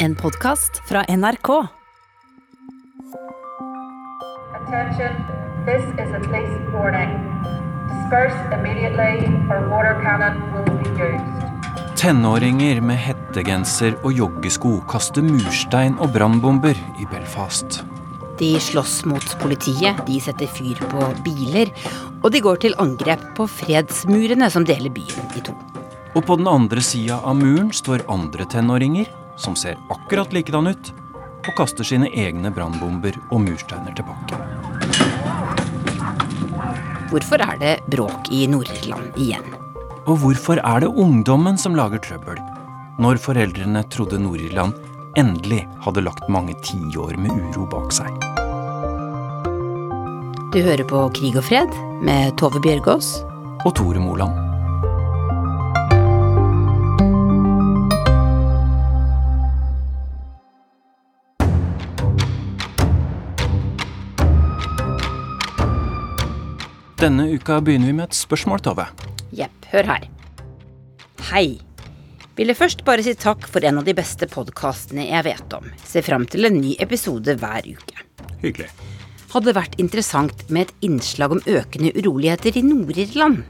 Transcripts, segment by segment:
En podkast fra NRK. Attention, this is a police warning. Disperse immediately or water cannon will be used. Tenåringer med hettegenser og joggesko kaster murstein og brannbomber i Belfast. De slåss mot politiet, de setter fyr på biler, og de går til angrep på fredsmurene som deler byen i to. Og på den andre sida av muren står andre tenåringer, som ser akkurat likedan ut, og kaster sine egne brannbomber og mursteiner tilbake. Hvorfor er det bråk i Nord-Irland igjen? Og hvorfor er det ungdommen som lager trøbbel, når foreldrene trodde Nord-Irland endelig hadde lagt mange tiår med uro bak seg? Du hører på Krig og fred med Tove Bjørgaas. Og Tore Moland. Denne uka begynner vi med et spørsmål, Tove. Jepp, hør her. Hei. Ville først bare si takk for en av de beste podkastene jeg vet om. Ser fram til en ny episode hver uke. Hyggelig. Hadde vært interessant med et innslag om økende uroligheter i Nord-Irland.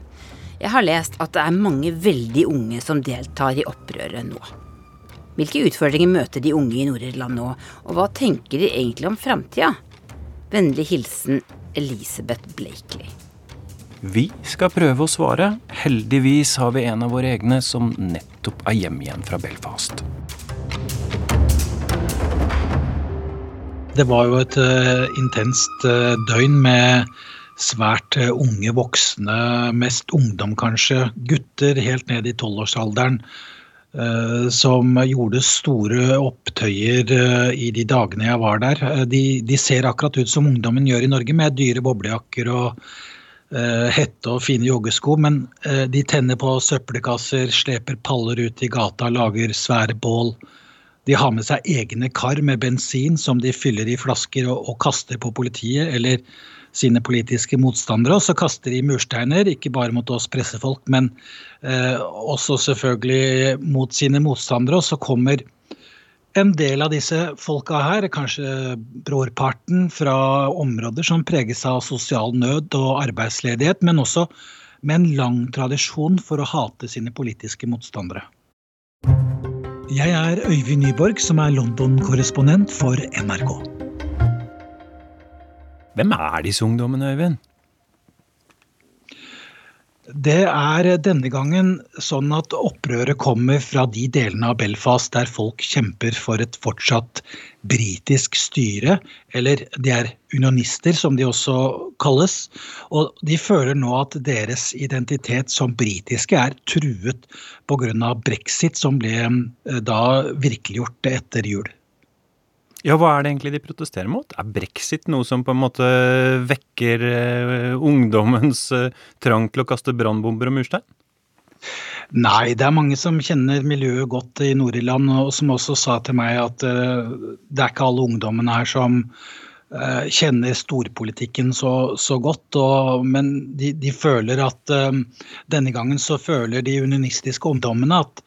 Jeg har lest at det er mange veldig unge som deltar i opprøret nå. Hvilke utfordringer møter de unge i Nord-Irland nå, og hva tenker de egentlig om framtida? Vennlig hilsen Elisabeth Blakely. Vi skal prøve å svare. Heldigvis har vi en av våre egne som nettopp er hjem igjen fra Belfast. Det var jo et uh, intenst uh, døgn med svært uh, unge voksne, mest ungdom kanskje, gutter helt ned i tolvårsalderen, som gjorde store opptøyer i de dagene jeg var der. De, de, ser akkurat ut som ungdommen gjør i Norge, med dyre boblejakker og hette og fine joggesko, men de tenner på søppelkasser, sleper paller ut i gata, lager svære bål. De har med seg egne kar med bensin som de fyller i flasker og, og kaster på politiet eller sine politiske motstandere. Og så kaster de mursteiner, ikke bare mot oss pressefolk, men eh, også selvfølgelig mot sine motstandere. Og så kommer en del av disse folka her, kanskje brorparten, fra områder som preges av sosial nød og arbeidsledighet, men også med en lang tradisjon for å hate sine politiske motstandere. Jeg er Øyvind Nyborg, som er London-korrespondent for NRK. Hvem er disse ungdommene, Øyvind? Det er denne gangen sånn at opprøret kommer fra de delene av Belfast der folk kjemper for et fortsatt britisk styre, eller de er unionister, som de også kalles. Og de føler nå at deres identitet som britiske er truet pga. brexit, som ble eh, da virkeliggjort etter jul. Ja, hva er det egentlig de protesterer mot? Er brexit noe som på en måte vekker uh, ungdommens uh, trang til å kaste brannbomber og murstein? Nei, det er mange som kjenner miljøet godt i Nord-Irland, og som også sa til meg at uh, det er ikke alle ungdommene her som kjenner storpolitikken så, så godt. Og, men de, de, føler at denne gangen så føler de unionistiske ungdommene at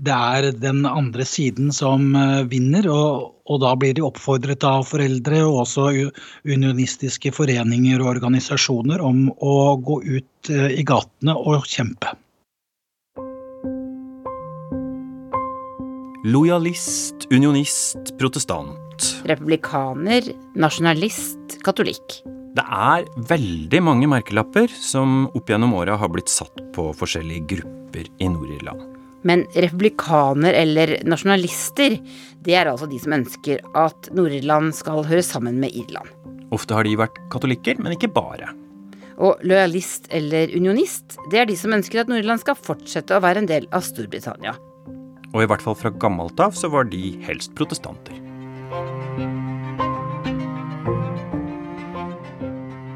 det er den andre siden som eh, vinner. Og, og, da blir de oppfordret av foreldre og også unionistiske foreninger og organisasjoner om å gå ut eh, i gatene og kjempe. Lojalist, unionist, protestant. Republikaner, nasjonalist, katolikk. Det er veldig mange merkelapper som opp gjennom åra har blitt satt på forskjellige grupper i Nord-Irland. Men republikaner eller nasjonalister, det er altså de som ønsker at Nord-Irland skal høre sammen med Irland. Ofte har de vært katolikker, men ikke bare. Og lojalist eller unionist, det er de som ønsker at Nord-Irland skal fortsette å være en del av Storbritannia. Og i hvert fall fra gammelt av så var de helst protestanter.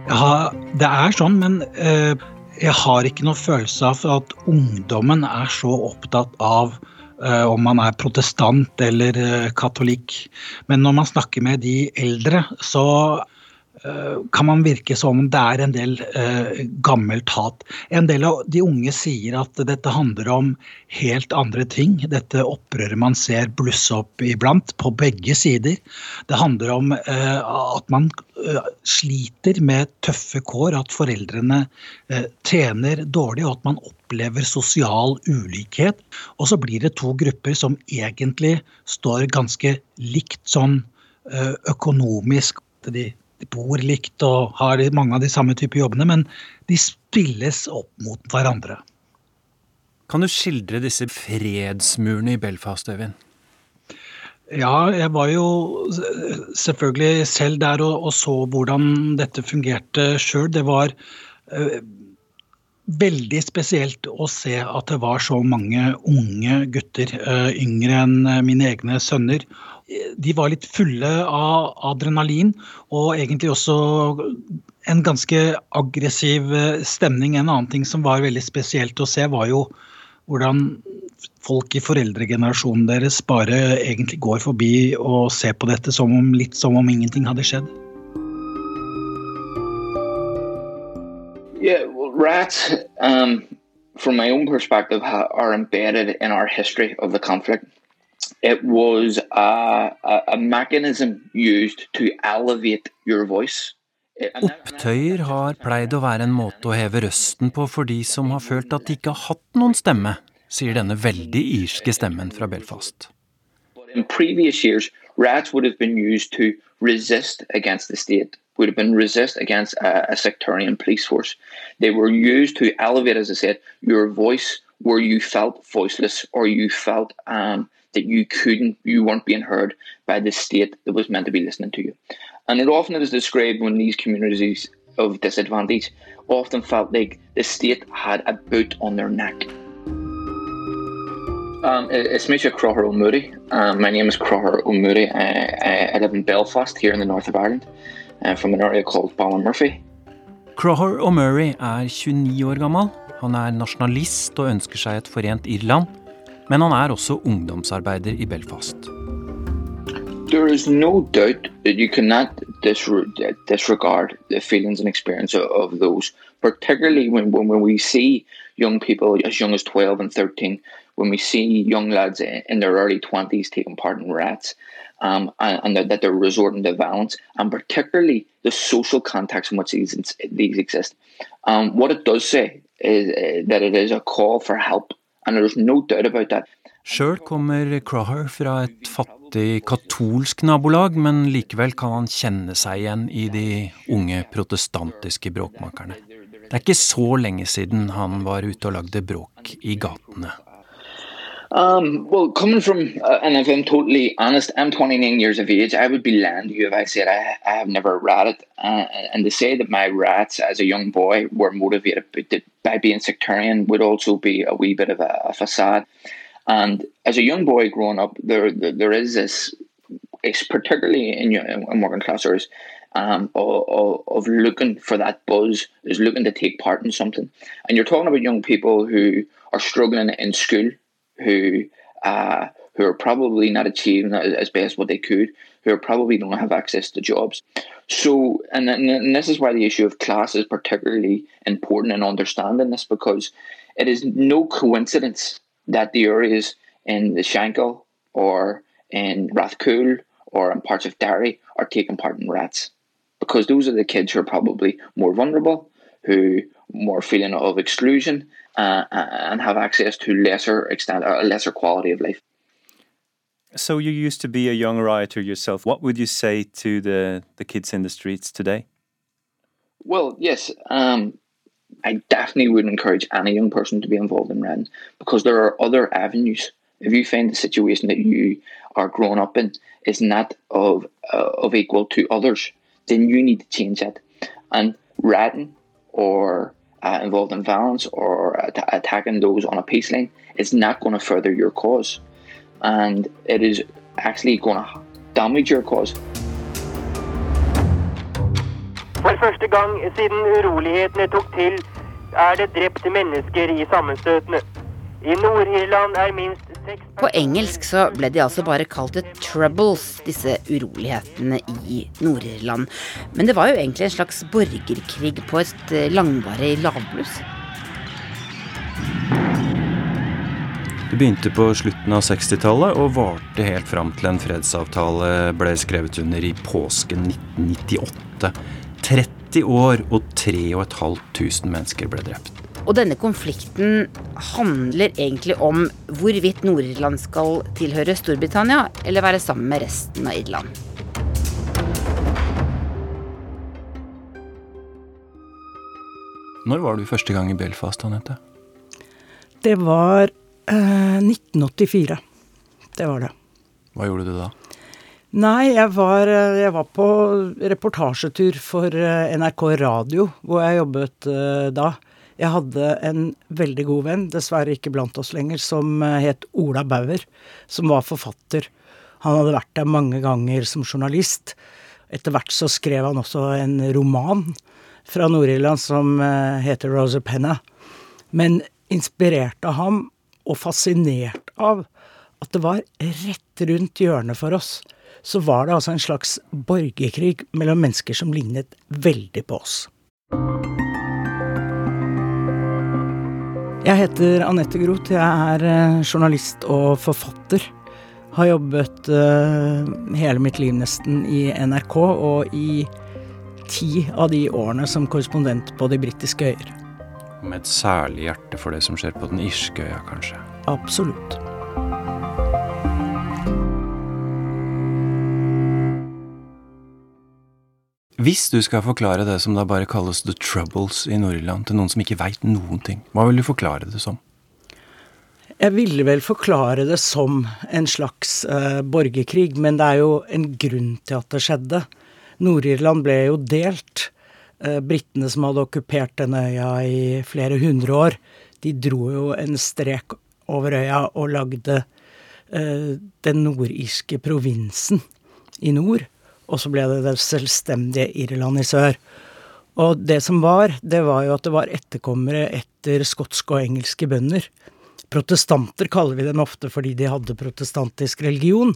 Ja, det er sånn, men eh jeg har ikke noe følelse av at ungdommen er så opptatt av uh, om man er protestant eller uh, katolikk. Men når man snakker med de eldre, så kan man virke som om det er en del uh, gammelt hat. En del av de unge sier at dette handler om helt andre ting. Dette opprøret man ser blusse opp iblant, på begge sider. Det handler om uh, at man sliter med tøffe kår, at foreldrene tjener dårlig, og at man opplever sosial ulikhet. Og så blir det to grupper som egentlig står ganske likt sånn økonomisk. De de bor likt og har mange av de samme typer jobbene, men de spilles opp mot hverandre. Kan du skildre disse fredsmurene i Belfast, Øyvind? Ja, jeg var jo selvfølgelig selv der og, og så hvordan dette fungerte sjøl. Det var veldig spesielt å se at det var så mange unge gutter, uh, yngre enn mine egne sønner, de var litt fulle av adrenalin, og egentlig også en ganske aggressiv eh, stemning. En annen ting som var veldig spesielt å se, var jo hvordan folk i foreldregenerasjonen deres bare egentlig går forbi og ser på dette som om, litt som om ingenting hadde skjedd. Yeah, well, rats, um, from my own perspective, are embedded in our history of the conflict. It was a, a, mechanism used to elevate your voice. Opptøyer har pleid å være en måte å heve røsten på for de som har følt at de ikke har hatt noen stemme, sier denne veldig irske stemmen fra Belfast. In previous years, rats would have been used to resist against the state, would have been resist against a, a sectarian police force. They were used to elevate, as I said, your voice where you felt voiceless or you felt um, that you couldn't, you weren't being heard by the state that was meant to be listening to you. And it often is described when these communities of disadvantage often felt like the state had a boot on their neck. Um, it's Misha Croher O'Moody. Um, my name is Croher O'Moody. I, I, live in Belfast here in the north of Ireland uh, from an area called Murphy. Crowhor O'Murray er 29 år gammel. Han er nasjonalist og ønsker seg et forent Irland. Men han er også ungdomsarbeider i Belfast. There is no doubt that you cannot disregard the feelings and experience of those, particularly when, when, when we see young people as young as 12 and 13, when we see young lads in their early 20s taking part in rats, um, and, and that, they're resorting to violence, and particularly the social context in which these, these exist. Um, what it does say is uh, that it is a call for help and there's no doubt about that. Sjøl kommer Croher fra et fattig katolsk nabolag, men likevel kan han kjenne seg igjen i de unge protestantiske bråkmakerne. Det er ikke så lenge siden han var ute og lagde bråk i gatene. Um, well, coming from, uh, and if I'm totally honest, I'm 29 years of age. I would be lying to you if I said I, I have never ratted. Uh, and to say that my rats as a young boy were motivated by being sectarian would also be a wee bit of a, a facade. And as a young boy growing up, there there, there is this, particularly in, in working class areas, um, of, of looking for that buzz, is looking to take part in something. And you're talking about young people who are struggling in school who uh, who are probably not achieving as best what they could, who are probably don't have access to jobs. So, and, and this is why the issue of class is particularly important in understanding this because it is no coincidence that the areas in the Shankill or in Rathcoole or in parts of Derry are taking part in rats because those are the kids who are probably more vulnerable, who more feeling of exclusion, uh, and have access to lesser extent, a lesser quality of life. So you used to be a young rioter yourself. What would you say to the the kids in the streets today? Well, yes, um, I definitely would encourage any young person to be involved in rioting because there are other avenues. If you find the situation that you are growing up in is not of uh, of equal to others, then you need to change that. And rioting or uh, involved in violence or at- attacking those on a peace line is not going to further your cause. And it is actually going to damage your cause. For første gang siden urolighetene tok til, er det drepte mennesker i sammenstøtene. På engelsk så ble de altså bare kalt et troubles, disse urolighetene i Nord-Irland. Men det var jo egentlig en slags borgerkrig på et eh, langvarig lavbluss. Det begynte på slutten av 60-tallet og varte helt fram til en fredsavtale ble skrevet under i påsken 1998. 30 år og 3500 mennesker ble drept. Og denne konflikten handler egentlig om hvorvidt Nord-Irland skal tilhøre Storbritannia eller være sammen med resten av Irland. Når var du første gang i Belfast, Anette? Det var eh, 1984. Det var det. Hva gjorde du da? Nei, jeg var, eh, jeg var på reportasjetur for eh, NRK Radio, hvor jeg jobbet eh, da. Jeg hadde en veldig god venn, dessverre ikke blant oss lenger, som eh, het Ola Bauer, som var forfatter. Han hadde vært der mange ganger som journalist. Etter hvert så skrev han også en roman fra Nord-Irland som eh, heter Rosa Penna. Men inspirert av ham, og fascinert av at det var rett rundt hjørnet for oss, så var det altså en slags borgerkrig mellom mennesker som lignet veldig på oss. Jeg heter Anette Groth. Jeg er eh, journalist og forfatter. Har jobbet uh, hele mitt liv nesten i NRK, og i ti av de årene som korrespondent på de britiske øyer. Med et særlig hjerte for det som skjer på den irske øya, kanskje. Absolutt. Hvis du skal forklare det som da bare kalles the troubles i Nord-Irland til noen som ikke veit noen ting, hva vil du forklare det som? Jeg ville vel forklare det som en slags eh, borgerkrig, men det er jo en grunn til at det skjedde. Nord-Irland ble jo delt. Eh, Britene som hadde okkupert denne øya i flere hundre år, de dro jo en strek over øya og lagde eh, den nordirske provinsen i nord. Og så ble det det selvstendige Irland i sør. Og det som var, det var jo at det var etterkommere etter skotske og engelske bønder. Protestanter kaller vi dem ofte fordi de hadde protestantisk religion.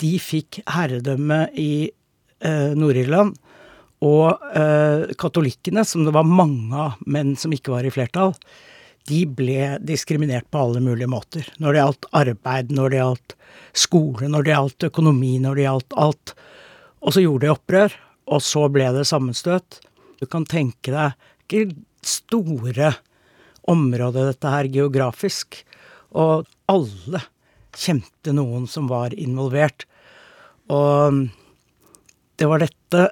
De fikk herredømme i eh, Nord-Irland. Og eh, katolikkene, som det var mange av, men som ikke var i flertall, de ble diskriminert på alle mulige måter. Når det gjaldt arbeid, når det gjaldt skole, når det gjaldt økonomi, når det gjaldt alt. Og så gjorde de opprør, og så ble det sammenstøt. Du kan tenke deg ikke store områder dette her geografisk, og alle kjente noen som var involvert. Og det var dette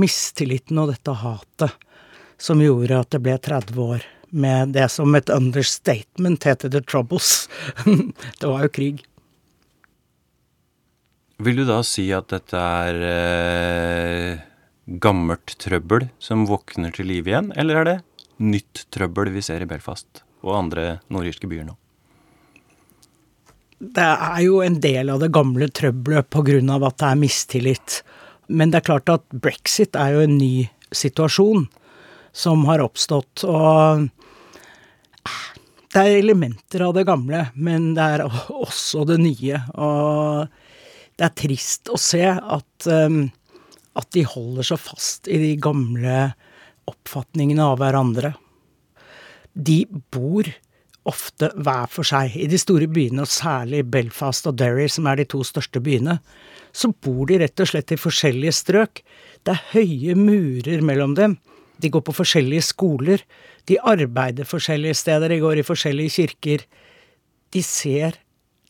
mistilliten og dette hatet som gjorde at det ble 30 år med det som et understatement heter The Troubles. det var jo krig. Vil du da si at dette er eh, gammelt trøbbel som våkner til liv igjen, eller er det nytt trøbbel vi ser i Belfast og andre nordirske byer nå? Det er jo en del av det gamle trøbbelet pga. at det er mistillit. Men det er klart at brexit er jo en ny situasjon som har oppstått. Og det er elementer av det gamle, men det er også det nye. Og det er trist å se at, um, at de holder så fast i de gamle oppfatningene av hverandre. De bor ofte hver for seg. I de store byene, og særlig Belfast og Derry, som er de to største byene, så bor de rett og slett i forskjellige strøk. Det er høye murer mellom dem. De går på forskjellige skoler. De arbeider forskjellige steder, de går i forskjellige kirker. De ser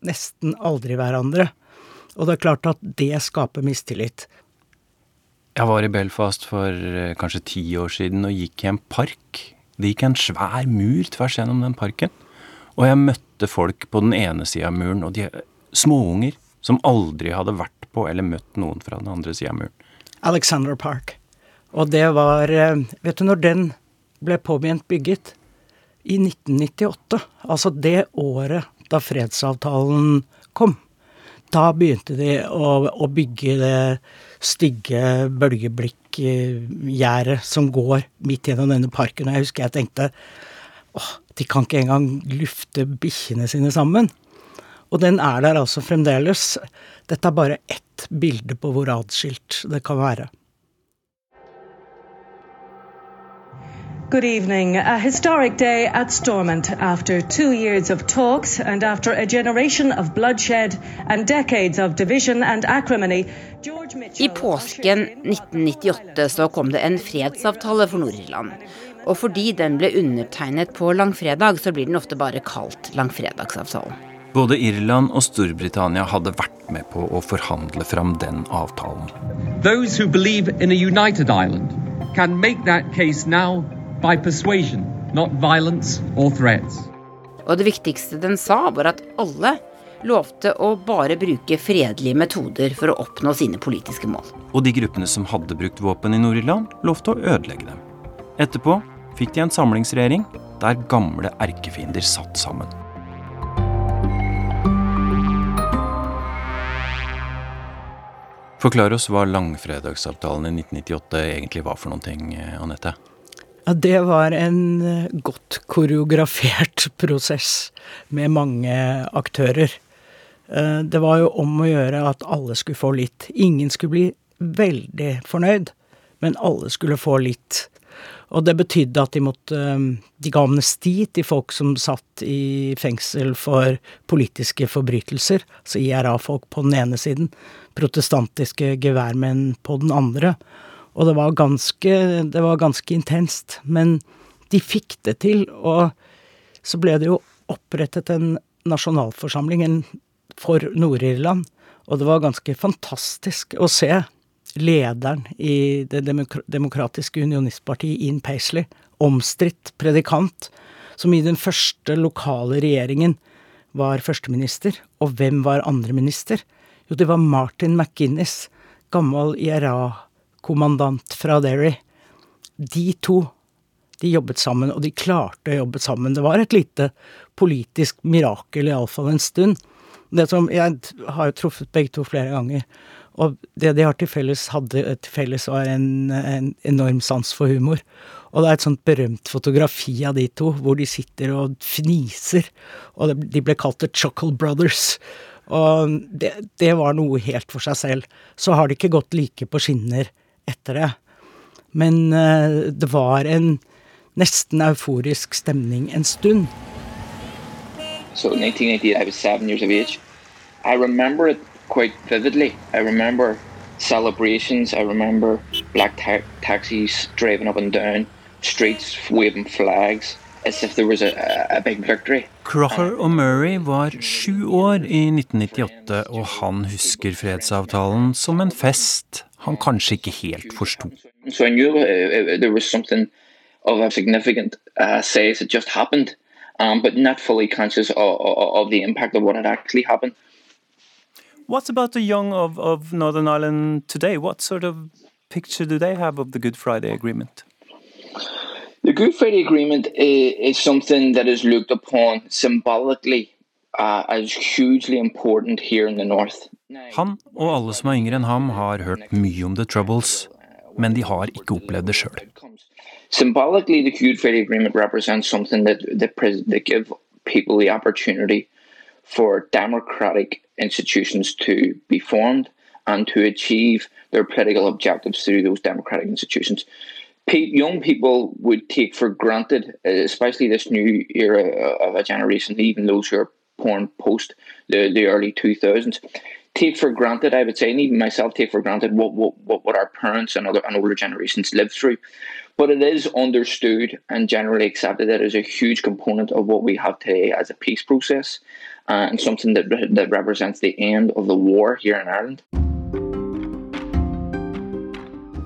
nesten aldri hverandre. Og det er klart at det skaper mistillit. Jeg var i Belfast for eh, kanskje ti år siden og gikk i en park. Det gikk en svær mur tvers gjennom den parken. Og jeg møtte folk på den ene sida av muren, og de småunger som aldri hadde vært på eller møtt noen fra den andre sida av muren. Alexander Park. Og det var eh, Vet du når den ble påbegynt bygget? I 1998. Altså det året da fredsavtalen kom. Da begynte de å, å bygge det stygge bølgeblikk-gjerdet som går midt gjennom denne parken. Og jeg husker jeg tenkte åh, De kan ikke engang lufte bikkjene sine sammen. Og den er der altså fremdeles. Dette er bare ett bilde på hvor atskilt det kan være. Good evening. A historic day at Stormont after two years of talks and after a generation of bloodshed and decades of division and acrimony. George Mitchell I påsken 1998 så kom det en fredsavtale for Nord-Irland. Og fordi den ble undertegnet på langfredag, så blir den ofte bare kalt langfredagsavtalen. Både Irland og Storbritannia hadde vært med på å forhandle fram den avtalen. Those who believe in a united Ireland can make that case now by persuasion, not violence or threats. Og det viktigste den sa, var at alle lovte å bare bruke fredelige metoder for å oppnå sine politiske mål. Og de gruppene som hadde brukt våpen i Nord-Irland, lovte å ødelegge dem. Etterpå fikk de en samlingsregjering der gamle erkefiender satt sammen. Forklar oss hva langfredagsavtalen i 1998 egentlig var for noen ting, Anette. Ja, det var en eh, godt koreografert prosess med mange aktører. Eh, det var jo om å gjøre at alle skulle få litt. Ingen skulle bli veldig fornøyd, men alle skulle få litt. Og det betydde at de måtte eh, De ga amnesti til folk som satt i fengsel for politiske forbrytelser, altså IRA-folk på den ene siden, protestantiske geværmenn på den andre. Og det var ganske, det var ganske intenst. Men de fikk det til, og så ble det jo opprettet en nasjonalforsamling for Nord-Irland. Og det var ganske fantastisk å se lederen i Det demokratiske unionistpartiet, Ian Paisley, omstridt predikant, som i den første lokale regjeringen var førsteminister. Og hvem var andreminister? Jo, det var Martin McGuinness, gammel IRA-kommandant fra Derry. De to, de jobbet sammen, og de klarte å jobbe sammen. Det var et lite politisk mirakel, iallfall en stund. Det som, Jeg har jo truffet begge to flere ganger, og det de har til felles, hadde til felles, var en, en enorm sans for humor. Og det er et sånt berømt fotografi av de to, hvor de sitter og fniser. Og de ble kalt The Chuckle Brothers. Og det, det, var noe helt for seg selv. Så har de ikke gått like på skinner etter det. Men uh, det var en nesten euforisk stemning en stund. So 1988, I was seven years of age. I remember it quite vividly. I remember celebrations. I remember black ta taxis driving up and down streets, waving flags as if there was a, a big victory. Crocher og Murray var sju år i 1998, og han husker fredsavtalen som en fest han kanskje ikke helt forsto. So I knew uh, there was something of a significant uh, size that just happened, um, but not fully conscious of, of, of the impact of what had actually happened. What's about the young of, of Northern Ireland today? What sort of picture do they have of the Good Friday Agreement? The Good Friday Agreement is, is something that is looked upon symbolically uh, hugely important here in the north. Han og alle som er yngre enn ham, har hørt mye om The Troubles, men de har ikke opplevd det sjøl. Symbolically, the Good Friday Agreement represents something that, that, that give people the opportunity for democratic institutions to be formed and to achieve their political objectives through those democratic institutions. young people would take for granted, especially this new era of a generation, even those who are born post the, the early 2000s, take for granted, I would say, and even myself take for granted what, what, what, what our parents and other and older generations lived through. But it is understood and generally accepted that it is a huge component of what we have today as a peace process uh, and something that, that represents the end of the war here in Ireland.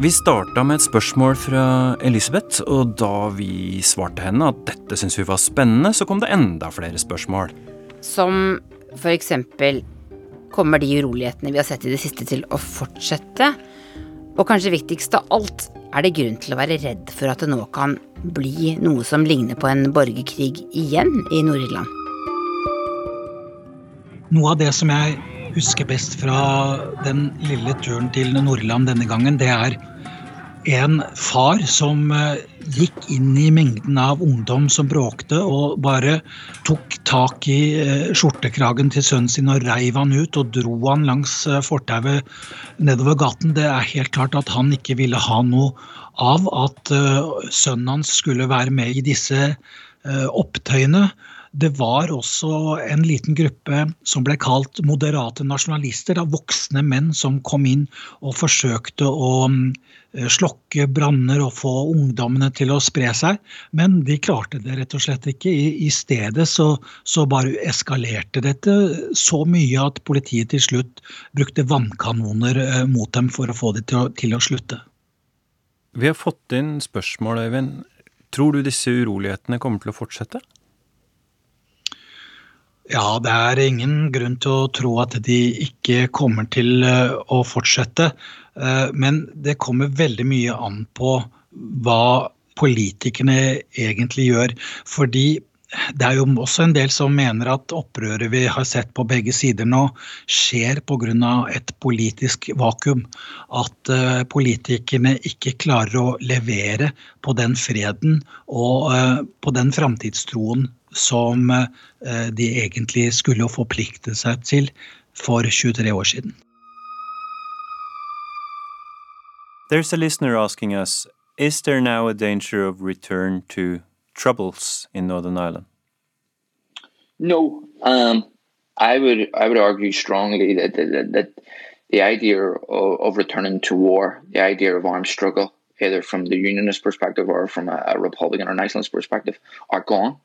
Vi starta med et spørsmål fra Elisabeth, og da vi svarte henne at dette syntes vi var spennende, så kom det enda flere spørsmål. Som eksempel Kommer de urolighetene vi har sett i det siste til å fortsette? Og kanskje viktigst av alt, er det grunn til å være redd for at det nå kan bli noe som ligner på en borgerkrig igjen i Nord-Irland? Noe av det som jeg husker best fra den lille turen til Nordland denne gangen, det er en far som eh, gikk inn i mengden av ungdom som bråkte, og bare tok tak i eh, skjortekragen til sønnen sin og reiv han ut og dro han langs eh, fortauet nedover gaten. Det er helt klart at han ikke ville ha noe av at sønnen hans skulle være med i disse opptøyene. Det var også en liten gruppe som ble kalt moderate nasjonalister, av voksne menn som kom inn og forsøkte å mm, Eh, slokke branner og få ungdommene til å spre seg. Men de klarte det rett og slett ikke. I, i stedet så, så, bare eskalerte dette så mye at politiet til slutt brukte vannkanoner eh, mot dem for å få dem til, til å slutte. Vi har fått inn spørsmål, Øyvind. Tror du disse urolighetene kommer til å fortsette? Ja, det er ingen grunn til å tro at de ikke kommer til eh, å fortsette. Eh, men det kommer veldig mye an på hva politikerne egentlig gjør. Fordi det er jo også en del som mener at opprøret vi har sett på begge sider nå, skjer pga. et politisk vakuum. At uh, politikerne ikke klarer å levere på den freden og uh, på den framtidstroen som uh, de egentlig skulle forplikte seg til for 23 år siden. There's a listener asking us Is there now a danger of return to troubles in Northern Ireland? No. Um, I would I would argue strongly that that, that the idea of, of, returning to war, the idea of armed struggle, either from the unionist perspective or from a, a Republican or nationalist perspective, are gone.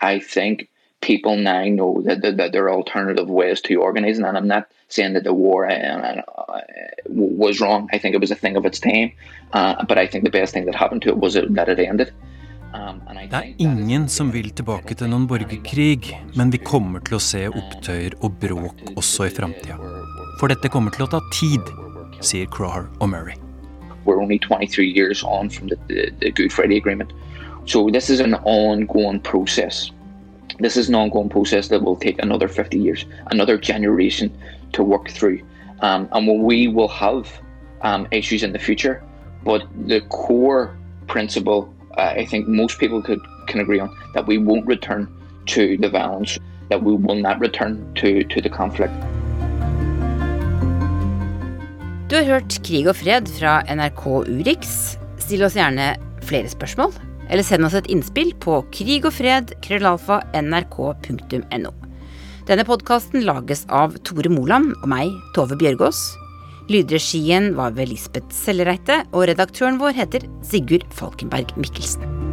I think people now know that, that, that, there are alternative ways to organising, and I'm not saying that the war uh, uh, was wrong. I think it was a thing of its time, uh, but I think the best thing that happened to it was that it ended. Um, det er ingen som vil tilbake til noen borgerkrig, men vi kommer til å se opptøyer og bråk også i framtida. For dette kommer til å ta tid, sier Craher og Murray. We're only 23 years on from the, the, the Good Friday Agreement. So this is an ongoing process. This is an ongoing process that will take another 50 years, another generation to work through. Um, and we will have um, issues in the future, but the core principle, I think most people could can agree on, that we won't return to the violence, that we will not return to, to the conflict. Du har hørt Krig og fred fra NRK Urix. Still oss gjerne flere spørsmål eller send oss et innspill på krigogfred.nrk.no. Denne podkasten lages av Tore Moland og meg, Tove Bjørgaas. Lydregien var ved Lisbeth Sellereite, og redaktøren vår heter Sigurd Falkenberg Mikkelsen.